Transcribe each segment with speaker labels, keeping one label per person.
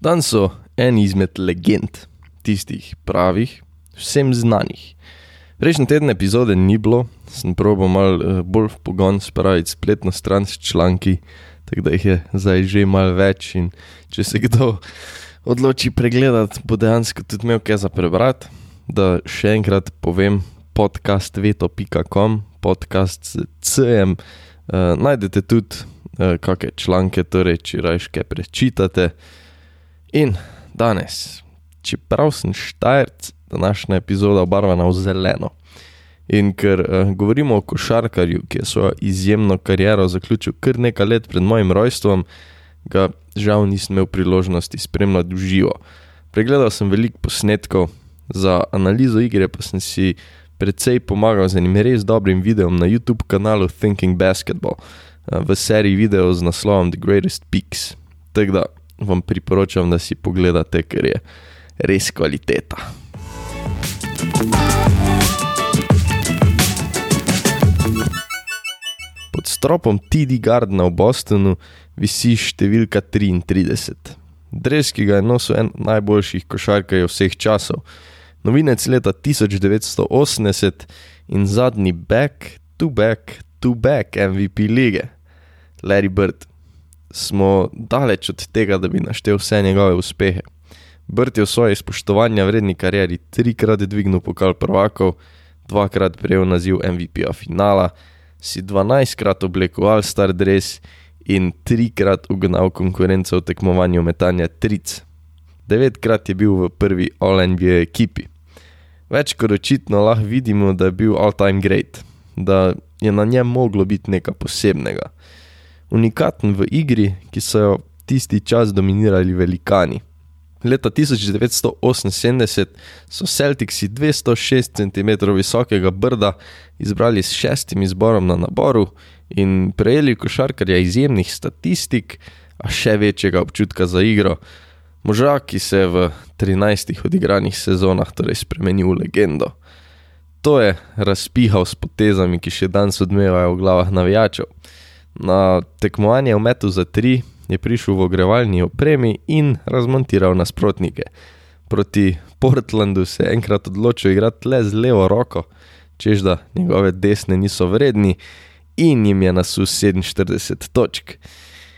Speaker 1: Dan so eni izmed legend, tistih pravih, vsem znanih. Prejšnji teden epizode ni bilo, sem probo mal uh, bolj v pogon spraviti spletno stran s članki, tako da jih je zdaj že mal več in če se kdo odloči pregledati, bo dejansko tudi imel kaj za prebrati. Da še enkrat povem, podcast veto.com, podcast s CM, uh, najdete tudi uh, kakšne članke, torej če rajške prečitate. In danes, čeprav sem štajrc, današnja epizoda obarvana v zeleno. In ker uh, govorimo o košarkarju, ki je svojo izjemno kariero zaključil kar nekaj let pred mojim rojstvom, ga žal nisem imel priložnosti spremljati v živo. Pregledal sem veliko posnetkov, za analizo igre pa sem si precej pomagal z enim res dobrim videom na YouTube kanalu Thinking Basketball uh, v seriji videov z naslovom The Greatest Peaks. Tako da vam priporočam, da si pogledate, ker je res kvaliteta. Pod stropom TD Gardena v Bostonu visi številka 33. Dres, ki ga je nosil en najboljših košarkarjev vseh časov, novinec leta 1980 in zadnji back to back back MVP lige, Larry Bird smo daleč od tega, da bi naštel vse njegove uspehe. Brt je v svoji spoštovanja vredni karieri trikrat dvignil pokal prvakov, dvakrat prejel naziv MVP-a finala, si dvanajstkrat oblekel All-Star dress in trikrat ugnal konkurenco v tekmovanju metanja tric. Devetkrat je bil v prvi All-NBA ekipi. Več kot očitno lahko vidimo, da je bil all-time great, da je na njem moglo biti nekaj posebnega unikaten v igri, ki so jo tisti čas dominirali velikani. Leta 1978 so Celticsi 206 cm visokega brda izbrali s šestim izborom na naboru in prejeli košarkarja izjemnih statistik, a še večjega občutka za igro. Moža, ki se je v 13 odigranih sezonah torej spremenil v legendo. To je razpihal s potezami, ki še danes odmevajo v glavah navijačev. Na tekmovanje v metu za tri je prišel v ogrevalni opremi in razmontiral nasprotnike. Proti Portlandu se je enkrat odločil igrati le z levo roko, čež da njegove desne niso vredni, in jim je nasul 47 točk.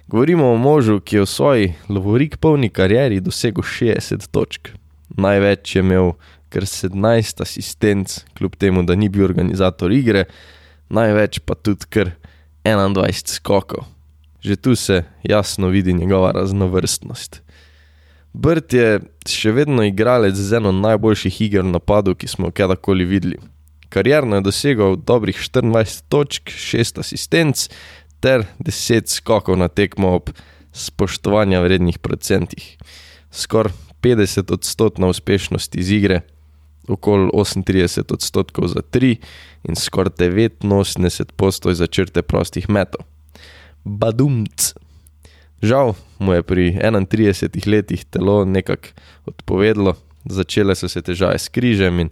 Speaker 1: Govorimo o možu, ki je v svoji lovorik polni karieri dosegel 60 točk. Največ je imel kar 17 asistenc, kljub temu, da ni bil organizator igre, največ pa tudi kar 21 skokov. Že tu se jasno vidi njegova raznovrstnost. Brt je še vedno igralec z eno najboljših iger v napadu, ki smo kdajkoli videli. Karjerno je dosegel dobrih 24 točk, 6 asistenc ter 10 skokov na tekmo ob spoštovanja vrednih procentih. Skoraj 50 odstotkov uspešnosti iz igre, okoli 38 odstotkov za 3 in skoraj 89 postoj za črte prostih metov. Badumc. Žal mu je pri 31 letih telo nekako odpovedalo, začele so se težave s križem in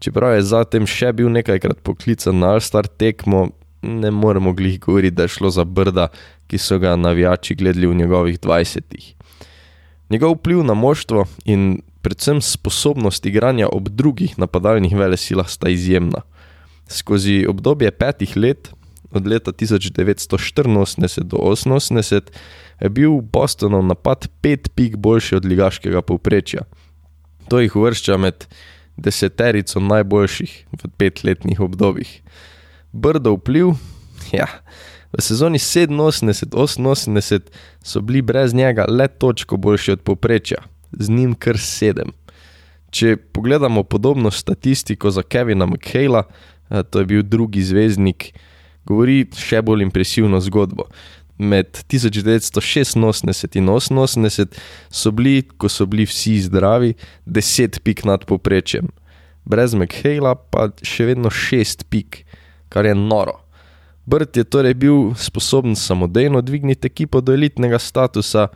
Speaker 1: čeprav je zatem še bil nekajkrat poklican na Alstar tekmo, ne moremo glih govoriti, da je šlo za brda, ki so ga navijači gledali v njegovih 20-ih. Njegov vpliv na moštvo in predvsem sposobnost igranja ob drugih napadalnih velesilah sta izjemna. Skozi obdobje petih let, od leta 1984 do 1988, je bil Bostonov napad pet pik boljši od ligaškega povprečja. To jih uvršča med deseterico najboljših v petletnih obdobjih. Brdo vpliv, ja. V sezoni 87-88 so bili brez njega le točko boljši od povprečja, z njim kar sedem. Če pogledamo podobno statistiko za Kevina McHale, eh, to je bil drugi zvezdnik, govori še bolj impresivno zgodbo. Med 1986 in 1988 so bili, ko so bili vsi zdravi, 10 pik nad povprečjem, brez McHale pa še vedno 6 pik, kar je noro. Brt je torej bil sposoben samodejno dvigniti ekipo do elitnega statusa,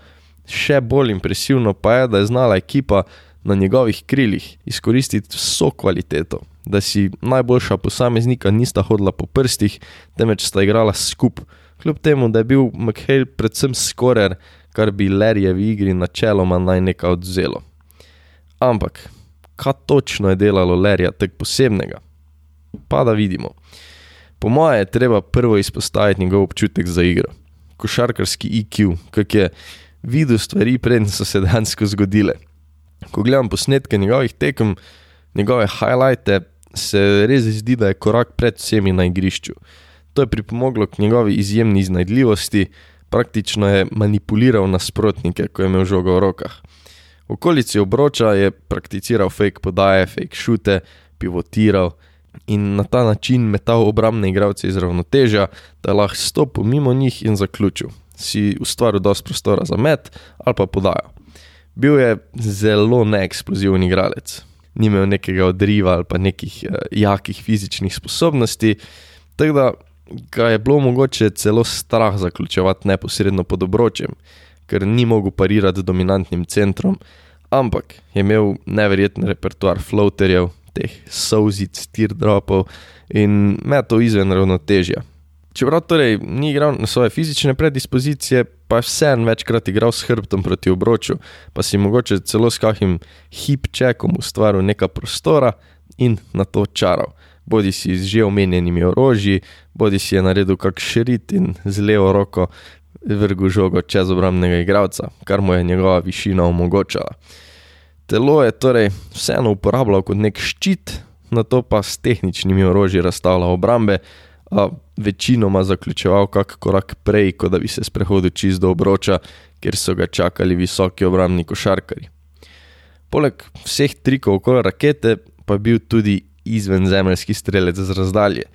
Speaker 1: Še bolj impresivno pa je, da je znala ekipa na njegovih krilih izkoristiti vso kvaliteto, da si najboljša posameznika nista hodila po prstih, temveč sta igrala skupaj. Kljub temu, da je bil McHale predvsem skorer, kar bi Lerjevi igri načeloma naj nekaj odzelo. Ampak, kaj točno je delalo Lerja tako posebnega? Pa da vidimo. Po mojem je treba prvo izpostaviti njegov občutek za igro. Košarkarski IQ, kak je videl stvari, preden so se dejansko zgodile. Ko gledam posnetke njegovih tekem, njegove highlighte, se res zdi, da je korak pred vsemi na igrišču. To je pripomoglo k njegovi izjemni iznajdljivosti, praktično je manipuliral nasprotnike, ko je imel žogo v rokah. V okolici obroča je prakticiral fake podaje, fake šute, pivotiral in na ta način metal obrambne igralce iz ravnotežja, da je lahko stopil mimo njih in zaključil. Si ustvaril dosti prostora za met ali pa podajo. Bil je zelo neeksploziven igralec, ni imel nekega odriva ali pa nekih uh, jakih fizičnih sposobnosti, tako da ga je bilo mogoče celo strah zaključevati neposredno pod obročem, ker ni mogel parirati dominantnim centrom, ampak je imel neverjeten repertoar floaterjev, teh sozic, teardropov in metov izven ravnotežja. Čeprav torej ni igral na svoje fizične predispozicije, pa je vseeno večkrat igral s hrbtom proti obroču, pa si mogoče celo s kakšnim hip-čekom ustvaril nekaj prostora in na to čaral. Bodi si z že omenjenimi orožji, bodi si je naredil kak šrit in z levo roko vrgel žogo čez obrambnega igralca, kar mu je njegova višina omogočala. Telo je torej vseeno uporabljal kot nek ščit, na to pa s tehničnimi orožji razstavljal obrambe, a večinoma zaključeval kak korak prej, kot da bi se sprehodil čist do obroča, kjer so ga čakali visoki obrambni košarkari. Poleg vseh trikov okoli rakete, pa je bil tudi izvenzemeljski strelec z razdalje.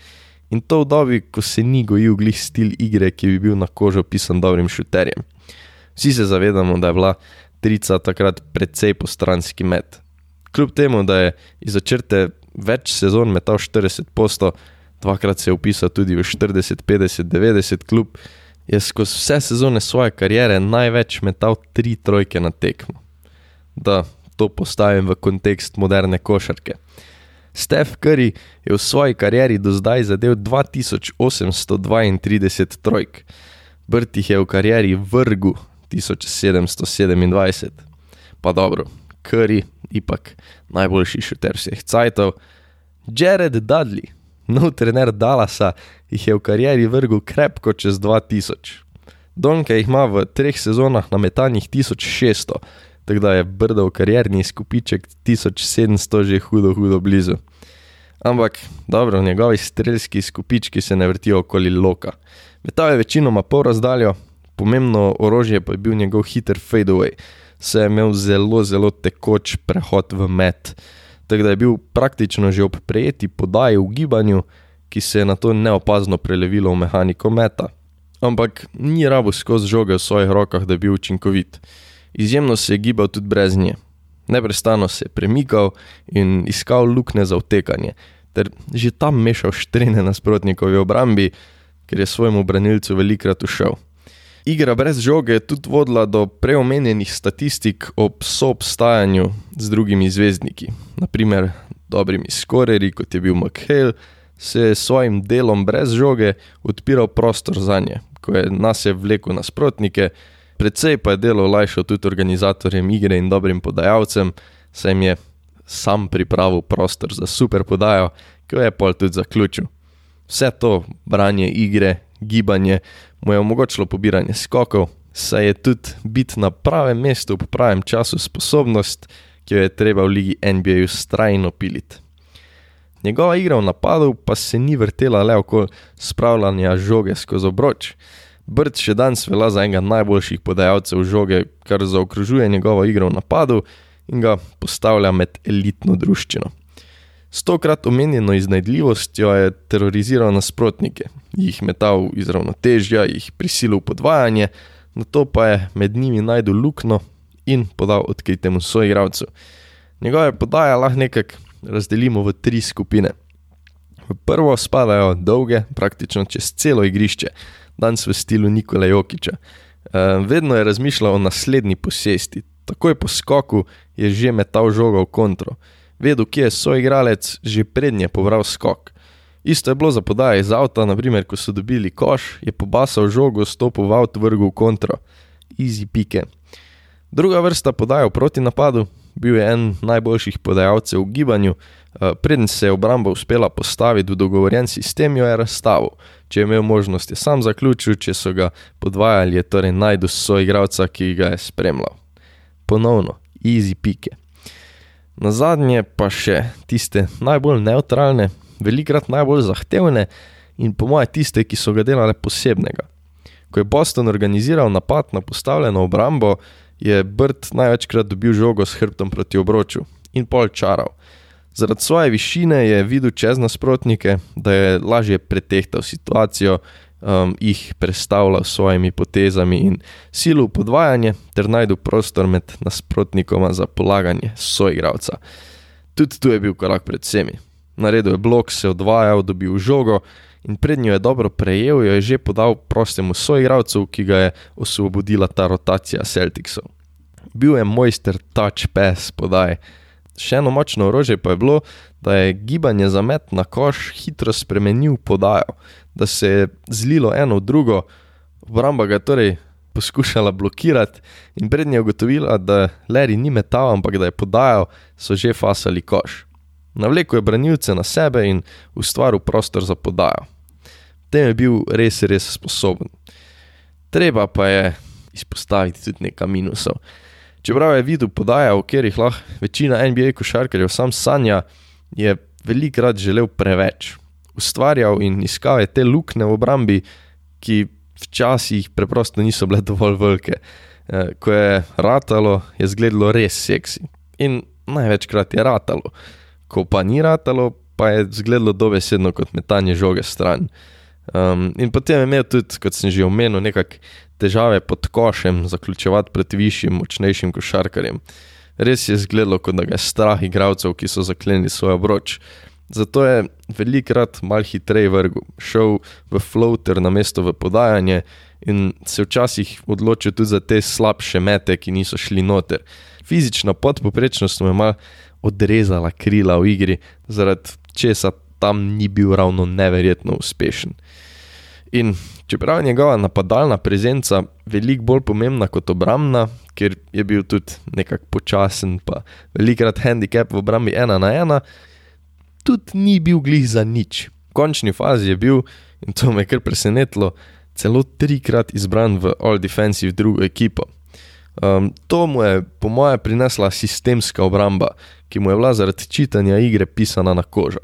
Speaker 1: In to v dobi, ko se ni gojil glih stil igre, ki bi bil na kožo pisan dobrim šuterjem. Vsi se zavedamo, da je bila trica takrat precej postranski met. Kljub temu, da je iz očrte več sezon metal 40 posto, dvakrat se je upisal tudi v 40, 50, 90 klub, je skozi vse sezone svoje kariere največ metal tri trojke na tekmo. Da to postavim v kontekst moderne košarke. Steph Curry je v svoji karieri do zdaj zadev 2832 trojk, Brt jih je v karieri vrgu 1727. Pa dobro, Curry, ipak najboljši šuter vseh cajtov. Jared Dudley, nov trener Dallasa, jih je v karieri vrgel krepko čez 2000. Donke jih ima v treh sezonah na metanjih 1600, tako da je Brdov karierni skupiček 1700 že hudo, hudo blizu. Ampak dobro, njegovi strelski skupički se ne vrtijo okoli loka. Metal je večinoma pol razdaljo, pomembno orožje pa je bil njegov hiter fadeaway, saj je imel zelo, zelo tekoč prehod v met, tako da je bil praktično že ob prejeti podaji v gibanju, ki se je na to neopazno prelevilo v mehaniko meta. Ampak ni rabo skozi žoge v svojih rokah, da bi bil učinkovit. Izjemno se je gibal tudi brez nje. Neprestano se je premikal in iskal luknje za vtekanje, ter že tam mešal štrene nasprotnikovi obrambi, ker je svojemu branilcu velikrat ušel. Igra brez žoge je tudi vodila do preomenjenih statistik o soobstajanju z drugimi zvezdniki, naprimer dobrimi skoreri, kot je bil McHale, se je s svojim delom brez žoge odpiral prostor za nje, ko je nas je vlekel nasprotnike. Predvsej pa je delo olajšal tudi organizatorjem igre in dobrim podajalcem, saj jim je sam pripravil prostor za super podajo, ki jo je pol tudi zaključil. Vse to, branje igre, gibanje, mu je omogočilo pobiranje skokov, saj je tudi biti na pravem mestu v pravem času sposobnost, ki jo je treba v ligi NBA ustrajno piliti. Njegova igra v napadu pa se ni vrtela le okoli spravljanja žoge skozi obroč. Brd še danes velja za enega najboljših podajalcev žoge, kar zaokrožuje njegovo igro v napadu in ga postavlja med elitno druščino. Stokrat omenjeno iznajdljivostjo je teroriziral nasprotnike, jih metal iz ravnotežja, jih prisilil v podvajanje, na to pa je med njimi najdel luknjo in podal odkritemu soigravcu. Njegove podaje lahko nekako razdelimo v tri skupine. V prvo spadajo dolge, praktično čez celo igrišče, danes v stilu Nikola Jokiča. Eh, vedno je razmišljal o naslednji posesti, takoj po skoku je že metal žogo v kontro, vedel, kje je svoj igralec, že prednje pobral skok. Isto je bilo za podaje iz avta, naprimer, ko so dobili koš, je pobasal žogo, stopil v avto, vrgel v kontro. easy pike. Druga vrsta podajo proti napadu, bil je en najboljših podajalcev v gibanju, eh, preden se je obramba uspela postaviti v dogovorjen sistem, jo je razstavil. Če je imel možnost, je sam zaključil, če so ga podvajali, je torej najdu soigralca, ki ga je spremljal. Ponovno, easy pike. Na zadnje pa še tiste najbolj neutralne, velikrat najbolj zahtevne in po mojem tiste, ki so ga delali posebnega. Ko je Boston organiziral napad na postavljeno obrambo, je Brt največkrat dobil žogo s hrbtom proti obroču in pol čaral. Zaradi svoje višine je videl čez nasprotnike, da je lažje pretehtal situacijo, um, jih predstavljal s svojimi potezami in silo v podvajanje, ter najdel prostor med nasprotnikoma za polaganje soigravca. Tudi tu je bil korak pred vsemi. Naredil je blok, se odvajal, dobil žogo in pred njo je dobro prejel, jo je že podal prostemu soigravcu, ki ga je osvobodila ta rotacija Celticsov. Bil je mojster touch pass podaj. Še eno močno orožje pa je bilo, da je gibanje za met na koš hitro spremenil podajo, da se je zlilo eno v drugo, obramba ga je torej poskušala blokirati in prednje ugotovila, da Larry ni metal, ampak da je podajal, so že fasali koš. Navleko je branilce na sebe in ustvaril prostor za podajo tem je bil res, res sposoben. Treba pa je izpostaviti tudi nekaj minusov. Čeprav je videl podaje, v katerih lahko večina NBA košarkarjev sam sanja, je velikrat želel preveč. Ustvarjal in iskal je te luknje v obrambi, ki včasih preprosto niso bile dovolj velike. Eh, ko je ratalo, je zgledalo res seksi. In največkrat je ratalo. Ko pa ni ratalo, pa je zgledalo dobesedno kot metanje žoge stran. Um, in potem je imel tudi, kot sem že omenil, nekakšne težave pod košem, zaključovati proti višjim, močnejšim košarkarjem. Res je izgledalo, kot da ga je strah igralcev, ki so zaklenili svoj obroč. Zato je velikrat mal hitreje vrgel, šel v floater na mesto v podajanje in se včasih odločil tudi za te slabše mete, ki niso šli noter. Fizična podpoprečnost mu je mal odrezala krila v igri, zaradi česa tam ni bil ravno neverjetno uspešen. In čeprav je njegova napadalna prezenca veliko bolj pomembna kot obrambna, ker je bil tudi nekako počasen, pa velikrat handicap v obrambi ena na ena, tudi ni bil glih za nič. V končni fazi je bil, in to me je kar presenetilo, celo trikrat izbran v All Defensive drugo ekipo. Um, to mu je, po moje, prinesla sistemska obramba, ki mu je bila zaradi čitanja igre pisana na kožo.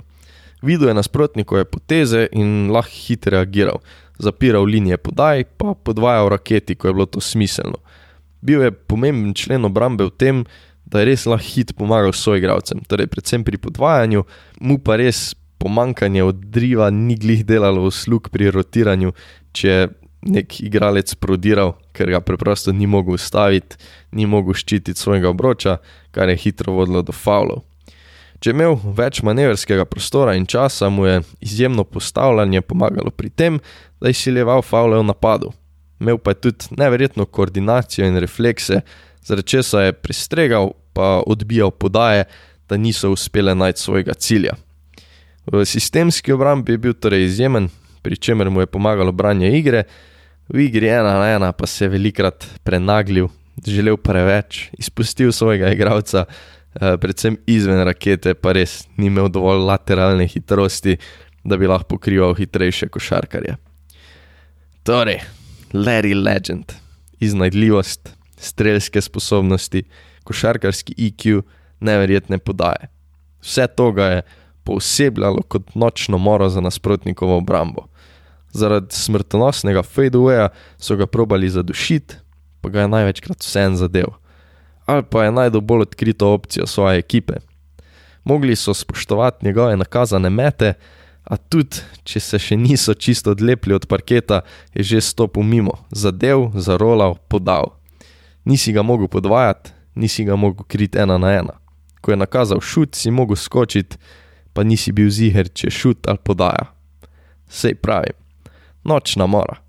Speaker 1: Videl je nasprotnikove poteze in lahko hitro reagiral, zapiral linije podaj, pa podvajal raketi, ko je bilo to smiselno. Bil je pomemben člen obrambe v tem, da je res lahko hit pomagal soigravcem, torej predvsem pri podvajanju, mu pa res pomankanje odriva ni glih delalo uslug pri rotiranju, če je nek igralec prodiral, ker ga preprosto ni mogel ustaviti, ni mogel ščititi svojega obroča, kar je hitro vodilo do faulov. Če je imel več manevrskega prostora in časa, mu je izjemno postavljanje pomagalo pri tem, da je izsiljeval faule v napadu. Imel pa je tudi neverjetno koordinacijo in reflekse, zaradi česa je prestregal pa odbijal podaje, da niso uspele najti svojega cilja. V sistemski obrambi je bil torej izjemen, pri čemer mu je pomagalo branje igre, v igri ena na ena pa se je velikrat prenaglil, želel preveč, izpustil svojega igralca. Eh, predvsem izven rakete, pa res ni imel dovolj lateralne hitrosti, da bi lahko pokrival hitrejše košarkarje. Torej, Larry Legend, iznajdljivost, strelske sposobnosti, košarkarski IQ, neverjetne podaje. Vse to ga je posebljalo kot nočno moro za nasprotnikovo obrambo. Zaradi smrtonosnega fade-awaya so ga probali zadušiti, pa ga je največkrat vsem zadev ali pa je najdel bolj odkrito opcijo svoje ekipe. Mogli so spoštovati njegove nakazane mete, a tudi, če se še niso čisto odlepili od parketa, je že stopil mimo, zadev, zarolal, podal. Nisi ga mogel podvajati, nisi ga mogel kriti ena na ena. Ko je nakazal šut, si mogel skočiti, pa nisi bil ziger, če šut ali podaja. Sej pravi, nočna mora.